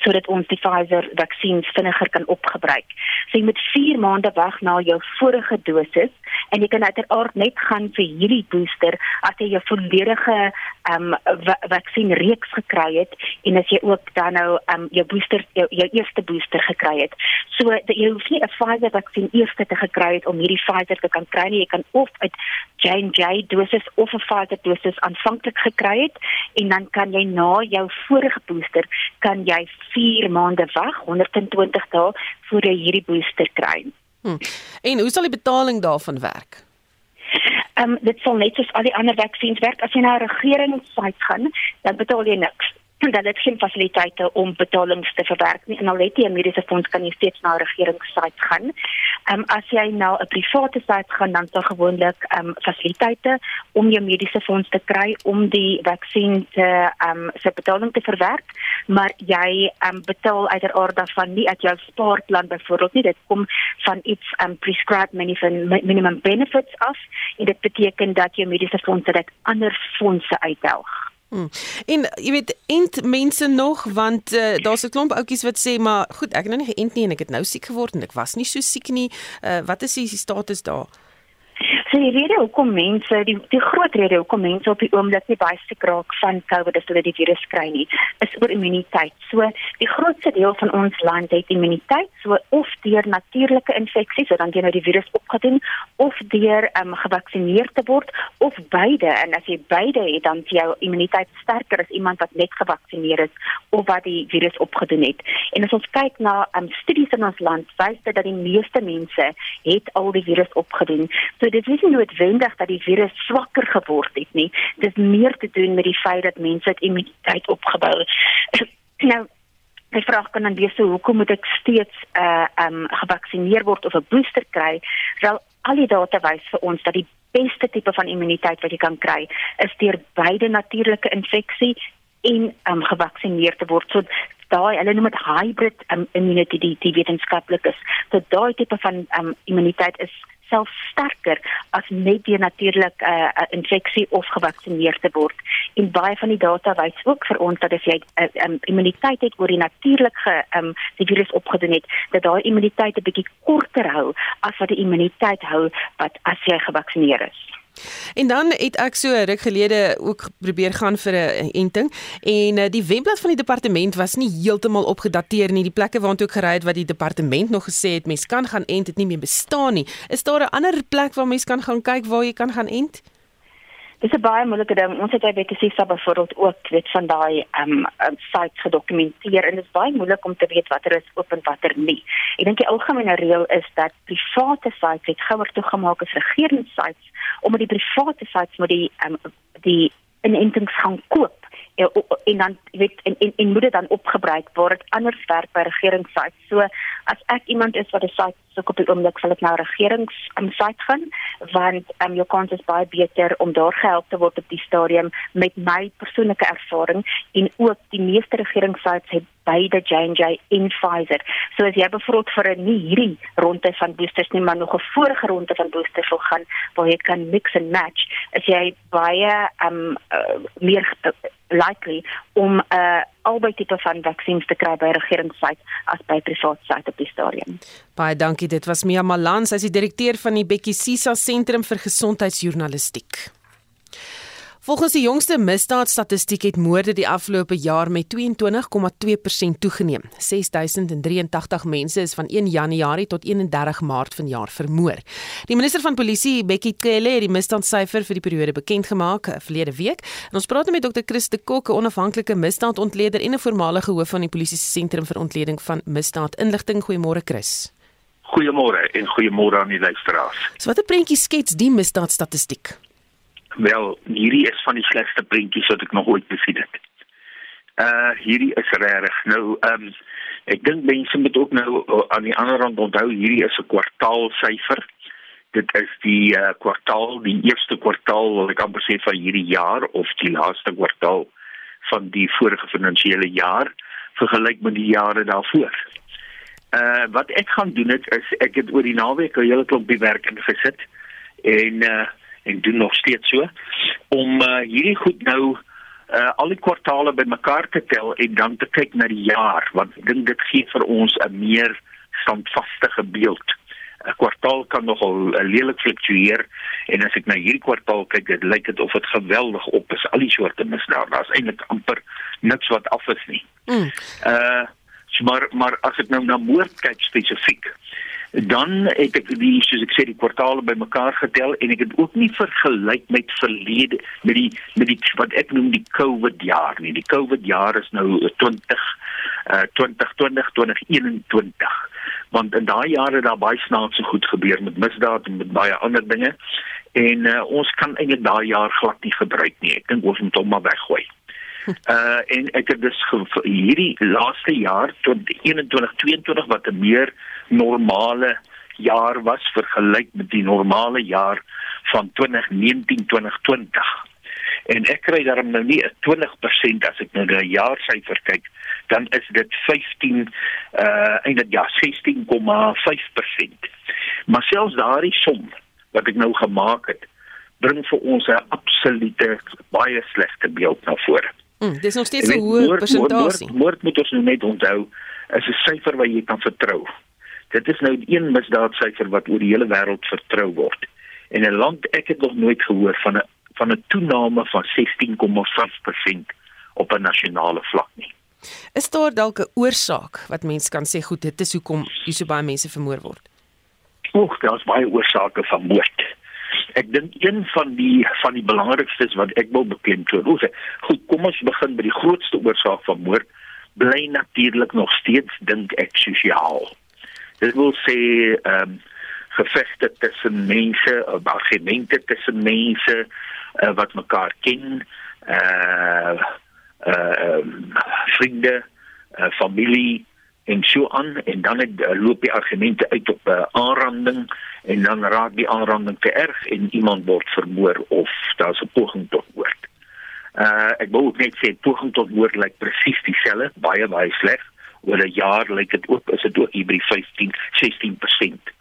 sodat ons die Pfizer vaksin vinniger kan opgebruik. So jy moet 4 maande wag na jou vorige dosis en jy kan uiteraard net gaan vir hierdie booster as jy jou volledige ehm um, vaksin reeks gekry het en as jy ook dan nou ehm um, jou booster jou, jou eerste booster gekry het. So dat jy hoef nie 'n Pfizer vaksin eers te gekry het om hierdie Pfizer te kan kry nie. Jy kan of 'n J&J dosis of 'n Pfizer dosis aanvanklik gekry het en dan kan jy na jou vorige booster kan jy 4 maande wag, 120 dae voor jy hierdie booster kry. Hmm. En hoe sal die betaling daarvan werk? Ehm um, dit sal net soos al die ander vaksins werk. As jy na 'n regeringssite gaan, dan betaal jy niks en dan het geen fasiliteite om betalings te verwerk nie en al het jy 'n mediese fonds kan jy steeds na 'n regeringssite gaan. Ehm um, as jy nou 'n private site gaan dan sal gewoonlik ehm um, fasiliteite om jou mediese fonds te kry om die vaksin te ehm um, se betaling te verwerk, maar jy ehm um, betaal uiteraard daarvan nie uit jou spaarplan byvoorbeeld nie. Dit kom van iets ehm um, prescribed minimum minimum benefits af en dit beteken dat jou mediese fonds dit ander fondse uithelg. Hmm. En jy weet ent mense nog want uh, daar's 'n klomp ouetjies wat sê maar goed ek het nou nie geënt nie en ek het nou siek geword en ek was nie so siek nie. Uh, wat is die status daar? So die rede hoekom mense die die groot rede hoekom mense op die oomblik nie baie siek raak van COVID as hulle die virus kry nie, is oor immuniteit. So die grootste deel van ons land het immuniteit, so of deur natuurlike infeksies, so dan jy nou die virus opgedoen of deur um, gevaksinereer te word of beide en as jy beide het dan jou immuniteit sterker as iemand wat net gevaksinereer is of wat die virus opgedoen het. En as ons kyk na um, studies in ons land, wys dit dat die meeste mense het al die virus opgedoen. So dit is nie noodwendig dat die virus swakker geword het nie. Dit is meer te doen met die feit dat mense het immuniteit opgebou. nou Die vraag kan dan wees so hoekom moet ek steeds uh um gevaksinereer word of 'n booster kry? Wel al die data wys vir ons dat die beste tipe van immuniteit wat jy kan kry is deur beide natuurlike infeksie en um gevaksinereer te word. So daai hulle noem dit hybrid um, immunity die, die wetenskaplik is. So daai tipe van um immuniteit is self sterker as net deur natuurlik 'n uh, uh, infeksie of gevaksinereer te word. En baie van die data wys ook vir ons dat as jy 'n uh, um, immuniteit het oor die natuurlike um, die virus opgedoen het, dat daai immuniteit 'n bietjie korter hou as wat die immuniteit hou wat as jy gevaksinereer is. En dan het ek so ruk gelede ook probeer gaan vir 'n enting en uh, die webblad van die departement was nie heeltemal opgedateer nie. Die plekke waartoe ek gery het wat die departement nog gesê het mens kan gaan ent, het nie meer bestaan nie. Is daar 'n ander plek waar mens kan gaan kyk waar jy kan gaan ent? Dis 'n baie moeilike ding. Ons het by Betsisa byvoorbeeld ook weet van daai ehm um, sites gedokumenteer en dit is baie moeilik om te weet watter is oop en watter nie. Ek dink die algemene reël is dat private sites het gouer toegemaak as regeringssites omdat die private sites moet die ehm um, die inentings gaan koop en, en dan weet en, en, en moet dit dan opgebruik dit anders werk by regeringssites. So as ek iemand is wat 'n site soek op die oomblik sal ek nou regerings um, site gaan want um, jou kans is baie beter om daar gehelp te word op die stadium met my persoonlike ervaring en ook die meeste regeringssites het beide J&J en Pfizer. So as jy bevrot vir 'n nie hierdie ronde van boosters nie maar nog 'n vorige ronde van boosters wil gaan waar jy kan mix and match, as jy baie um uh, meer uh, likely om 'n uh, albei tipe van vaksins te kry by regeringssite as by private site op die stadium. Baie dankie. Dit was Mia Malan, sy is die direkteur van die Bekkie Sisa Sentrum vir Gesondheidsjournalistiek. Volgens die jongste misdaadstatistiek het moorde die afgelope jaar met 22,2% toegeneem. 6083 mense is van 1 Januarie tot 31 Maart vanjaar vermoor. Die minister van Polisie, Bekkie Cele, het die misdaadsyfer vir die periode bekend gemaak eh, verlede week. En ons praat nou met Dr. Chris de Kok, 'n onafhanklike misdaadontleder en 'n voormalige hoof van die Polisie se sentrum vir ontleding van misdaad inligting. Goeiemôre Chris. Goeiemôre en goeiemôre aan die luisteraars. So watter prentjie skets die misdaadstatistiek? Wel, hierdie is van die slegste prentjies wat ek nog ooit gesien het. Uh hierdie is regtig. Nou, ehm um, ek dink mense moet ook nou uh, aan die ander kant onthou hierdie is 'n kwartaalsyfer. Dit is die uh, kwartaal, die eerste kwartaal wat ek amper sê van hierdie jaar of die laaste kwartaal van die vorige finansiële jaar vergelyk met die jare daarvoor. Uh wat ek gaan doen het, is ek het oor die naweek 'n hele klomp werk ingesit en uh en doen nog steeds so om uh, hierdie goed nou uh, al die kwartaale bymekaar te tel en dan te kyk na die jaar want ek dink dit gee vir ons 'n meer standvaste beeld. 'n Kwartaal kan nogal lelik fluktueer en as ek na hierdie kwartaal kyk, dit lyk dit of dit geweldig op is. Al die soorte misdaad, daar's eintlik amper niks wat af is nie. Mm. Uh maar maar as ek nou na moord kyk spesifiek, dan het ek die soos ek sê die kwartaale bymekaar getel en ek het ook nie vergelyk met verlede met die met die wat ek noem die COVID jaar nie. Die COVID jaar is nou 20 uh 2020 2021 want in daai jare daar baie snaakse goed gebeur met misdaad en met baie ander dinge en uh, ons kan eintlik daai jaar glad nie gebruik nie. Ek dink ons moet hom maar weggooi. Uh en ek het dus hierdie laaste jaar tot 21 22 wat 'n meer normale jaar was vergelyk met die normale jaar van 2019 2020. En ek kry daarom nou nie 'n 20% as ek nou na die jaarsyfer kyk, dan is dit 15 uh eintlik ja 16,5%. Maar selfs daardie som wat ek nou gemaak het, bring vir ons 'n absolute baie slegte beeld na vore. Mm, dis nog steeds 'n hoë persentasie. Moord, moord moet ons nou net onthou, is 'n syfer wat jy kan vertrou. Dit is nou een misdaadsyfer wat oor die hele wêreld vertrou word. En 'n land ek het nog nooit gehoor van 'n van 'n toename van 16,5% op 'n nasionale vlak nie. Is daar dalk 'n oorsaak wat mense kan sê goed dit is hoekom hier so baie mense vermoor word? Oek, daar's baie oorsake van moord. Ek dink een van die van die belangrikstes wat ek wil beklemtoon, hoe sê, goed, kom ons begin by die grootste oorsaak van moord bly natuurlik nog steeds dink ek sosiaal. Dit wil sê ehm um, gevegte tussen mense, argumente tussen mense uh, wat mekaar ken, uh uh vriende, uh, familie en so aan en dan het, uh, loop die argumente uit op 'n uh, aanranding en dan raak die aanranding te erg en iemand word vermoor of daar's 'n poging tot moord. Uh ek wou net sê poging tot moord lyk presies dieselfde, baie baie sleg oor 'n jaar lyk dit ook is dit ook hier by 15 16%.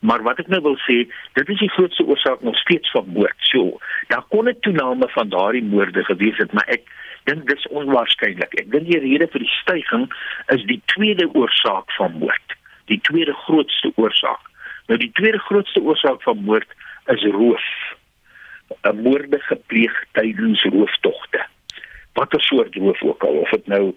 Maar wat ek nou wil sê, dit is die grootste oorsaak nog steeds van moord. So, daar kon 'n toename van daardie moorde gewees het, maar ek dink dis onwaarskynlik. Ek dink die rede vir die stygings is die tweede oorsaak van moord. Die tweede grootste oorsaak. Nou die tweede grootste oorsaak van moord is roof. 'n Moorde gepleeg tydens rooftogte. Watter soort roof ook al, of dit nou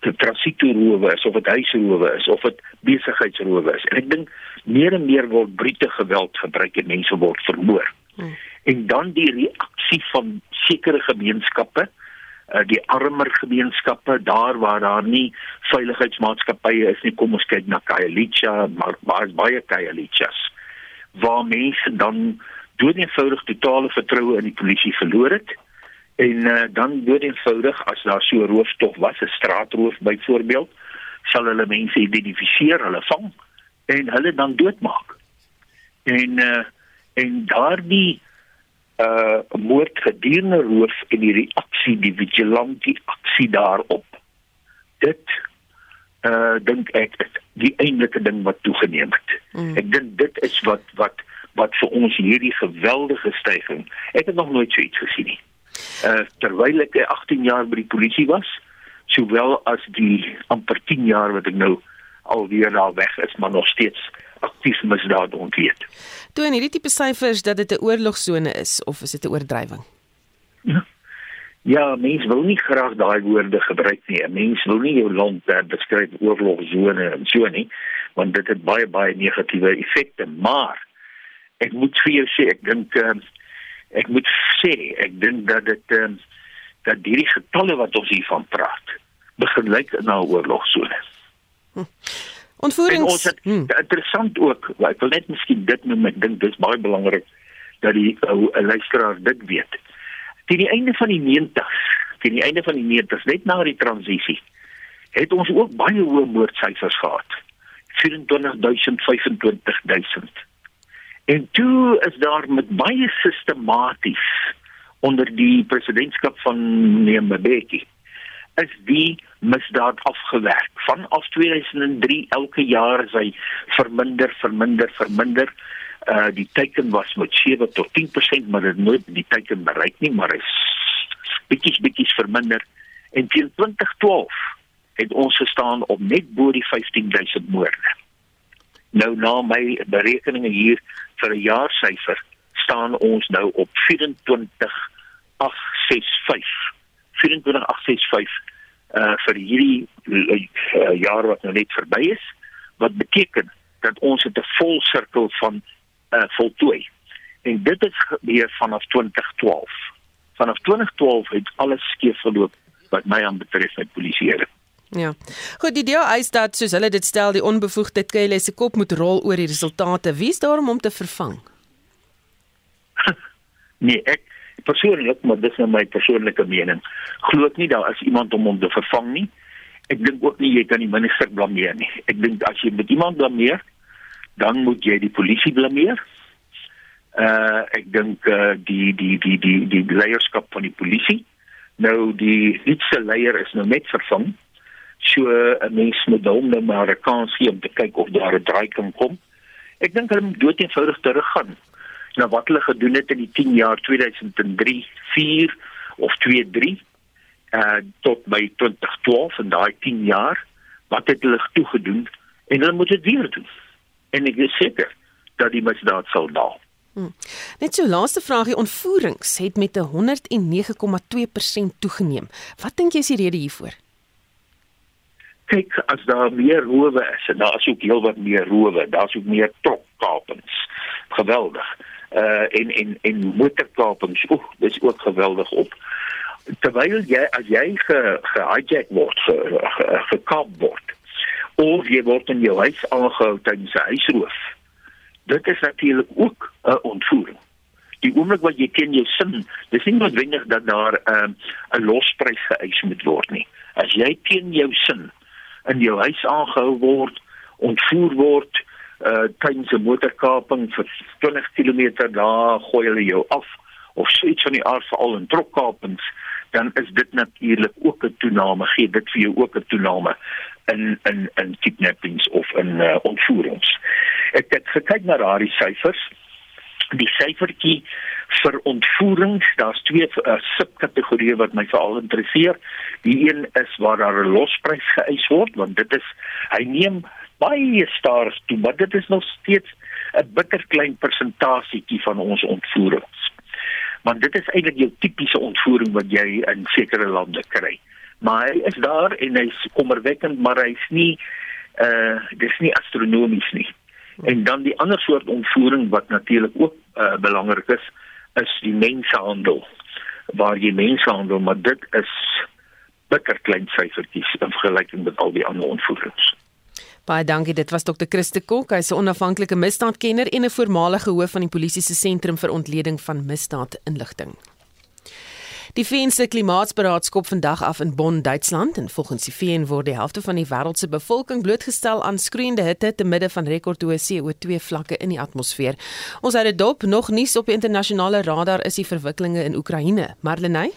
transitoerowe is of dit huisrowe is of dit besigheidsrowe is. En ek dink meer en meer word brute geweld gebruik en mense word vermoor. Hmm. En dan die reaksie van sekere gemeenskappe uh, die armer gemeenskappe daar waar daar nie veiligheidsmaatskappye is nie kom ons kyk na Khayelitsha maar baie baie Khayelitsas waar mense dan dood eenvoudig totale vertroue in die polisie verloor het En uh, dan word eenvoudig as daar so 'n rooftog was, 'n straatroof byvoorbeeld, sal hulle mense identifiseer, hulle vang en hulle dan doodmaak. En uh, en daardie uh moord gedurende roof en die reaksie, die vigilante aksie daarop. Dit uh dink ek is die eintlike ding wat toegeneem het. Mm. Ek dink dit is wat wat wat vir ons hierdie geweldige stygings. Ek het nog nooit so iets gesien nie uh, terwyl ek 18 jaar by die polisie was, sowel as die amper 10 jaar wat ek nou alweer daar weg is, maar nog steeds aktief misdaad ontleed. Toe in hierdie tipe syfers dat dit 'n oorlogsone is of is dit 'n oordrywing? Ja. Ja, mense wil nie graag daai woorde gebruik nie. Mense wil nie jou land uh, beskryf oorlogsone en so nie, want dit het baie baie negatiewe effekte, maar ek moet vir jou sê, ek dink uh, ek moet sê, ek dink dat dit uh, dat hierdie getalle wat ons hiervan praat, begin lyk na 'n oorlogsone. Hm. Ontvoerings. En ons het hmm. interessant ook, ek wil net miskien dit noem, ek dink dis baie belangrik dat die ou uh, luisteraar dit weet. Teen die einde van die 90s, teen die einde van die 90s, net na die transisie, het ons ook baie hoë moordsyfers gehad. 24000, 25000. En toe is daar met baie sistematies onder die presidentskap van meneer Mbeki is die misdaad afgewerk. Vanaf 2003 elke jaar is hy verminder, verminder, verminder. Uh die teiken was met 7 tot 10%, maar dit nooit die teiken bereik nie, maar is bietjies bietjies verminder. En teen 2012 het ons gestaan op net bo die 15000 moorde. Nou na my berekeninge hier vir 'n jaarsyfer staan ons nou op 24865. 24865 uh vir hierdie uh, jaar wat nou net verby is wat beteken dat ons het 'n vol sirkel van uh voltooi. En dit is gebeur vanaf 2012. Vanaf 2012 het alles skeef geloop wat my aan betref met polisieere. Ja. Goed, die deel eis dat soos hulle dit stel, die onbevoegde KLS se kop moet rol oor die resultate. Wie is daar om hom te vervang? nee, ek persoonlik, maar dis nou my persoonlike mening, glo ek nie daar is iemand om hom te vervang nie. Ek dink ook nie jy kan die minister blameer nie. Ek dink as jy met iemand blameer, dan moet jy die polisie blameer. Uh ek dink uh die die die die die leierskap van die polisie. Nou die nuutste leier is nou net vervang. So 'n mens moet hom nou maar 'n kans gee om te kyk of daar 'n draai kan kom. Ek dink hulle moet dood eenvoudig teruggaan na wat hulle gedoen het in die 10 jaar 2003, 4 of 23 uh tot by 2012 en daai 10 jaar wat het hulle toegedoen en hulle moet dit weer doen. En ek is seker dat die misdaad sal daal. Hmm. Net so laaste vraagie ontvoerings het met 'n 109,2% toegeneem. Wat dink jy is die rede hiervoor? Kyk, as daar meer rowe is en daar is ook heelwat meer rowe, daar's ook meer trokkapings. Geweldig uh en en en motorkapings. Oek, dis ook geweldig op. Terwyl jy as jy ge gehijack word, ge, ge, gekap word of jy word in jou huis aangehou tydens 'n huisroof. Dit is natuurlik ook 'n ontvoering. Die oomblik wat jy teen jou sin, dis nie noodwendig dat daar 'n uh, 'n losprys geëis moet word nie. As jy teen jou sin in jou huis aangehou word, ontvoer word, uh tydens 'n motorkaping vir 20 km daar gooi hulle jou af of so iets van die aard veral in trokkapings dan is dit natuurlik ook 'n toename gee dit vir jou ook 'n toename in in in kidnappings of in uh, ontvoerings. Ek het gekyk na daardie syfers. Die syfertjie vir ontvoerings, daar's twee uh, subkategorieë wat my veral interesseer. Die een is waar daar 'n losprys geëis word want dit is hy neem baie staar toe, maar dit is nog steeds 'n bitter klein persentasietjie van ons ontvoerings. Want dit is eintlik jou tipiese ontvoering wat jy in sekere lande kry. Maar hy is daar en hy's kommerwekkend, maar hy's nie uh dis nie astronomies nie. En dan die ander soort ontvoering wat natuurlik ook uh belangrik is, is die mensenhandel waar jy mense handel, maar dit is bitter klein syfertjies in vergelyking met al die ander ontvoerings. Baie dankie. Dit was Dr. Christe Kok, hy's 'n onafhanklike misdaadkenner en 'n voormalige hoof van die polisie se sentrum vir ontleding van misdaadinligting. Die VN se klimaatsberaad skop vandag af in Bonn, Duitsland en volgens die VN word die helfte van die wêreld se bevolking blootgestel aan skreeuende hitte te midde van rekordhoë CO2 vlakke in die atmosfeer. Ons het dit dop nog nuus op internasionale radar is die verwikkelinge in Oekraïne. Marlenae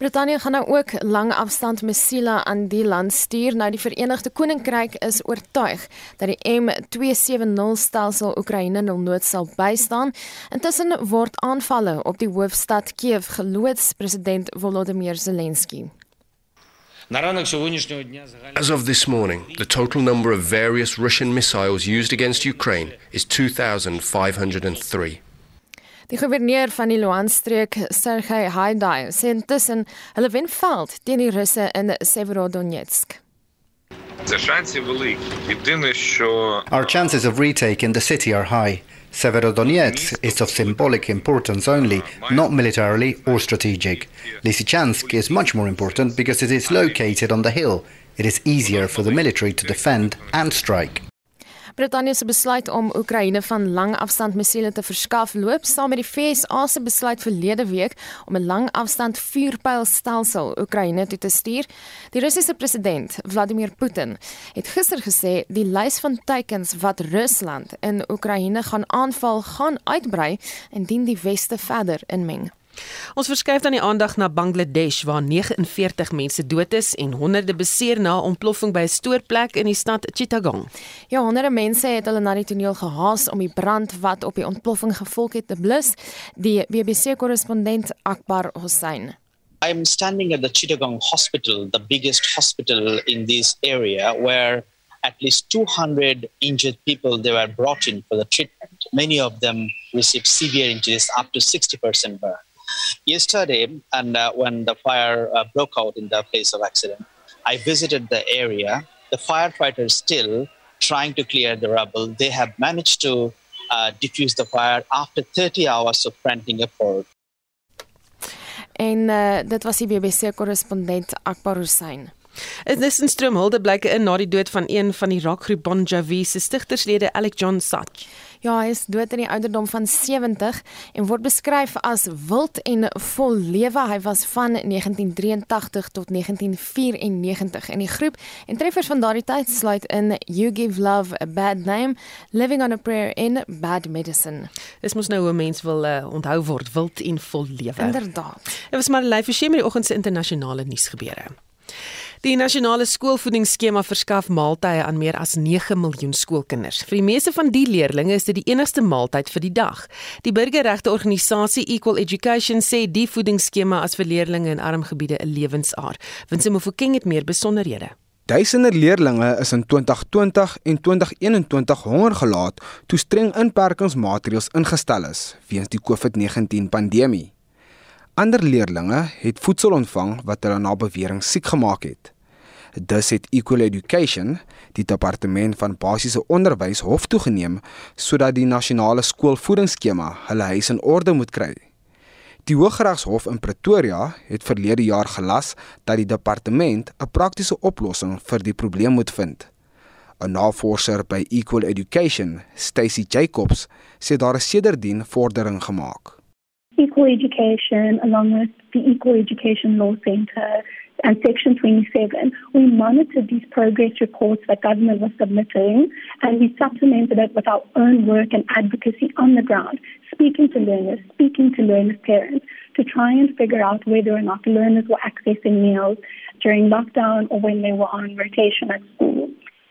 Brittanje gaan nou ook lang afstand missiele aan die land stuur. Nou die Verenigde Koninkryk is oortuig dat die M270 stelsel Oekraïne nul nood sal bystaan. Intussen word aanvalle op die hoofstad Kiev geloods president Volodymyr Zelensky. As of this morning, the total number of various Russian missiles used against Ukraine is 2,503. Die gouverneur van die Luhansk-streek, Sergey Haidai, sê intussen hulle wen veld teen die Russe in Severodonetsk. Our chances of retaking the city are high. Severodonetsk is of symbolic importance only, not militarily or strategic. Lysychansk is much more important because it is located on the hill. It is easier for the military to defend and strike. Brittanje se besluit om Oekraïne van langafstand missiele te verskaf loop saam met die VSA se besluit verlede week om 'n langafstand vuurpylstelsel Oekraïne toe te stuur. Die Russiese president, Vladimir Putin, het gister gesê die lys van teikens wat Rusland in Oekraïne gaan aanval, gaan uitbrei indien die weste verder inmeng. Ons verskuif dan die aandag na Bangladesh waar 49 mense dood is en honderde beseer na 'n ontploffing by 'n stoorplek in die stad Chittagong. Ja, honderde mense het hulle na die toneel gehaas om die brand wat op die ontploffing gevolg het te blus, die BBC-korrespondent Akbar Hossein. I'm standing at the Chittagong Hospital, the biggest hospital in this area where at least 200 injured people they were brought in for the treatment. Many of them received severe injuries up to 60% burn. Yesterday, and uh, when the fire uh, broke out in the place of accident, I visited the area. The firefighters still trying to clear the rubble. They have managed to uh, diffuse the fire after 30 hours of frantic effort. En uh, dit was die BBC korrespondent Akbar Hussein. Dit is 'n stroomhulde blyke in na die dood van een van die rockgroep Bon Jovi se stigterslede Alec John Such. Ja, hy is dood in die ouderdom van 70 en word beskryf as wild en vol lewe. Hy was van 1983 tot 1994 in die groep en treffers van daardie tyd sluit in You Give Love a Bad Name, Living on a Prayer in Bad Medicine. Dis mos nou hoe mens wil uh, onthou word, wild en vol lewe. Inderdaad. Dit was maar 'n lyfie skem met die oggend se internasionale nuus gebeure. Die nasionale skoolvoedingsskema verskaf maaltye aan meer as 9 miljoen skoolkinders. Vir die meeste van die leerders is dit die enigste maaltyd vir die dag. Die burgerregte organisasie Equal Education sê die voedingsskema as vir leerders in arm gebiede 'n lewensaar. Winsimo Fokeng het meer besonderhede. Duisende leerders is in 2020 en 2021 honger gelaat toe streng inperkingsmaatreëls ingestel is weens die COVID-19 pandemie. Ander leerders het voedsel ontvang wat hulle na bewering siek gemaak het. Dus het Equal Education, die departement van basiese onderwys, hof toegeneem sodat die nasionale skoolvoedingsskema hulle huis in orde moet kry. Die Hooggeregshof in Pretoria het verlede jaar gelas dat die departement 'n praktiese oplossing vir die probleem moet vind. 'n Navorser by Equal Education, Stacy Jacobs, sê daar is sedertdien vordering gemaak. Equal Education, along with the Equal Education Law Centre and Section 27, we monitored these progress reports that government was submitting and we supplemented it with our own work and advocacy on the ground, speaking to learners, speaking to learners' parents to try and figure out whether or not learners were accessing meals during lockdown or when they were on rotation at school.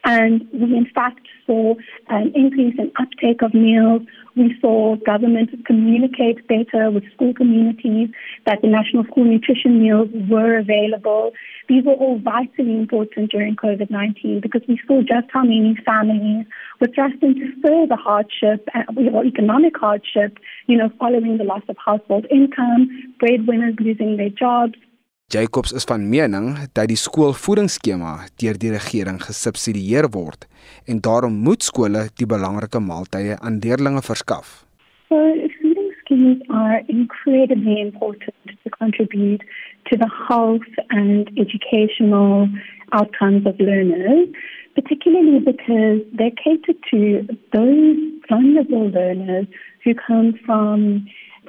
And we, in fact, saw an increase in uptake of meals. We saw government communicate better with school communities that the national school nutrition meals were available. These were all vitally important during COVID 19 because we saw just how many families were thrust into further hardship uh, or economic hardship, you know, following the loss of household income, breadwinners losing their jobs, Jacobs is van mening dat die skoolvoedingsskema deur die regering gesubsidieer word en daarom moet skole die belangrike maaltye aan leerders verskaf. So, feeding schemes are incredibly important to contribute to the health and educational outcomes of learners, particularly because they cater to those vulnerable learners who come from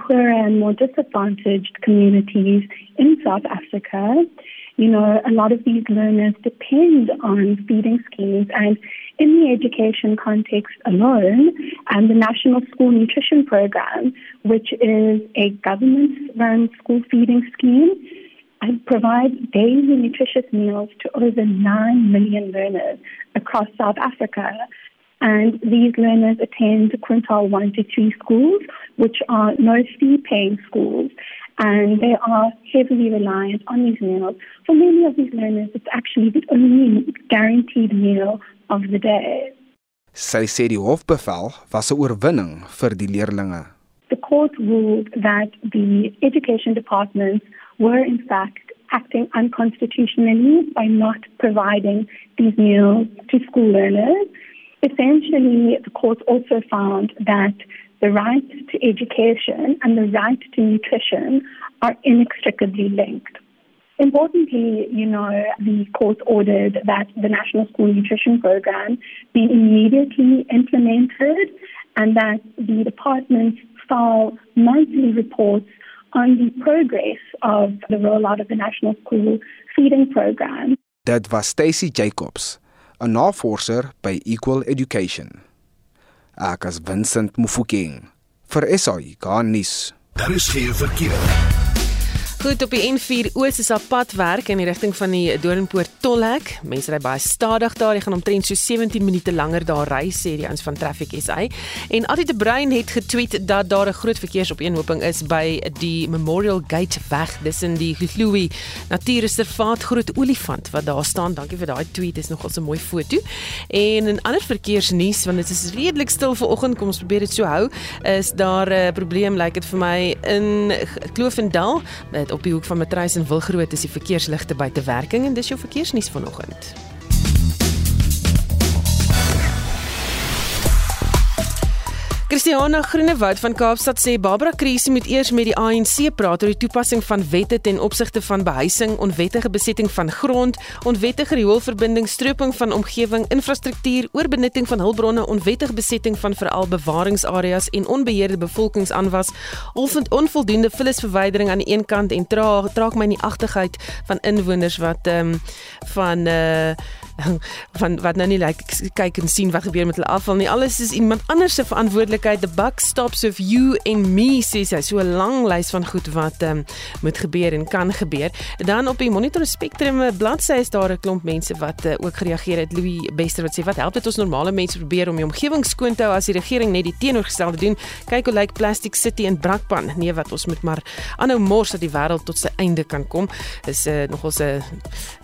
poorer and more disadvantaged communities in South Africa. You know, a lot of these learners depend on feeding schemes and in the education context alone, and the National School Nutrition Program, which is a government-run school feeding scheme, and provides daily nutritious meals to over 9 million learners across South Africa. And these learners attend quintile 1 to 3 schools, which are no fee paying schools. And they are heavily reliant on these meals. For many of these learners, it's actually the only guaranteed meal of the day. Sy sê die hofbevel was 'n oorwinning vir die leerders. the court ruled that the education departments were in fact acting unconstitutionally by not providing these meals to school learners. Essentially, the court also found that the right to education and the right to nutrition are inextricably linked. Importantly, you know, the court ordered that the National School Nutrition Program be immediately implemented and that the department file monthly reports on the progress of the rollout of the National School Feeding Program. That was Stacy Jacobs, 'n navorser by Equal Education. Ek as Vincent Mufokeng vir SAI Garnis. Daar is geen verkeer. Goed op die N4 Oos is op pad werk in die rigting van die Doornpoort tolhek. Mense ry baie stadig daar. Jy gaan omtrent so 17 minute langer daar ry, sê die ons van Traffic SA. En Adie de Bruin het getweet dat daar 'n groot verkeersopeenhoping is by die Memorial Gate weg. Dis in die Gluwi Natuurreservaat Groot Olifant wat daar staan. Dankie vir daai tweet. Dis nogal 'n mooi foto. En in ander verkeersnuus, want dit is redelik stil vanoggend, kom ons probeer dit so hou, is daar 'n probleem lyk like dit vir my in Kloofendal met op die hoek van Matreis en Wilgroot is die verkeersligte buite werking en dis jou verkeersnuus vanoggend. Christiana Groenewoud van Kaapstad sê Barbara Kruse moet eers met die ANC praat oor die toepassing van wette ten opsigte van behuising, onwettige besetting van grond, onwettige rioolverbinding, stroping van omgewing, infrastruktuur, oorbenutting van hulpbronne, onwettige besetting van veral bewaringsareas en onbeheerde bevolkingsaanwas, onvoldoende vullisverwydering aan die een kant en traag traag my in die agtigheid van inwoners wat ehm um, van uh van wat nou nie like, kyk en sien wat gebeur met hulle afval nie. Alles is iemand anders se verantwoordelikheid. The buck stops with you and me sê sy. So 'n lang lys van goed wat um, moet gebeur en kan gebeur. Dan op die Monitor Spectrum eh, bladsy is daar 'n klomp mense wat uh, ook gereageer het. Louis Bester wat sê wat help dit ons normale mense probeer om die omgewing skoon te hou as die regering net die teenoorgestelde doen. Kyk hoe lyk Plastic City in Brakpan. Nee, wat ons moet maar aanhou mors dat die wêreld tot sy einde kan kom. Is uh, nogal 'n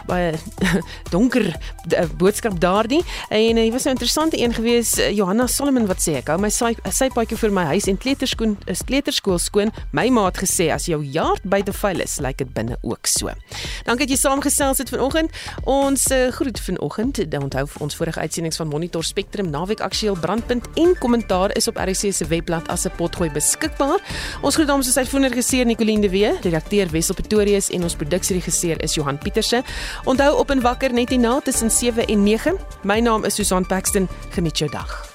baie donker uh, boodskap daardie en hy uh, was 'n interessante een gewees Johanna Solomon wat sê ek hou my sypaadjie vir my huis en kleuterskool is kleuterskool skoon. My ma het gesê as jou yard buite vuil is lyk dit binne ook so. Dankie dat jy saamgesels het vanoggend. Ons uh, groet vanoggend. Onthou ons vorige uitsendings van Monitor Spectrum naweek aktueel brandpunt en kommentaar is op RC se webblad as 'n potgooi beskikbaar. Ons groet namens ons uitvoerende regisseur Nicoline de Wee redakteur Wessel Pretorius en ons produksieregisseur is Johan Pieterse onthou op en wakker net hierna tussen 7 en 9. My naam is Susan Paxton. Geniet jou dag.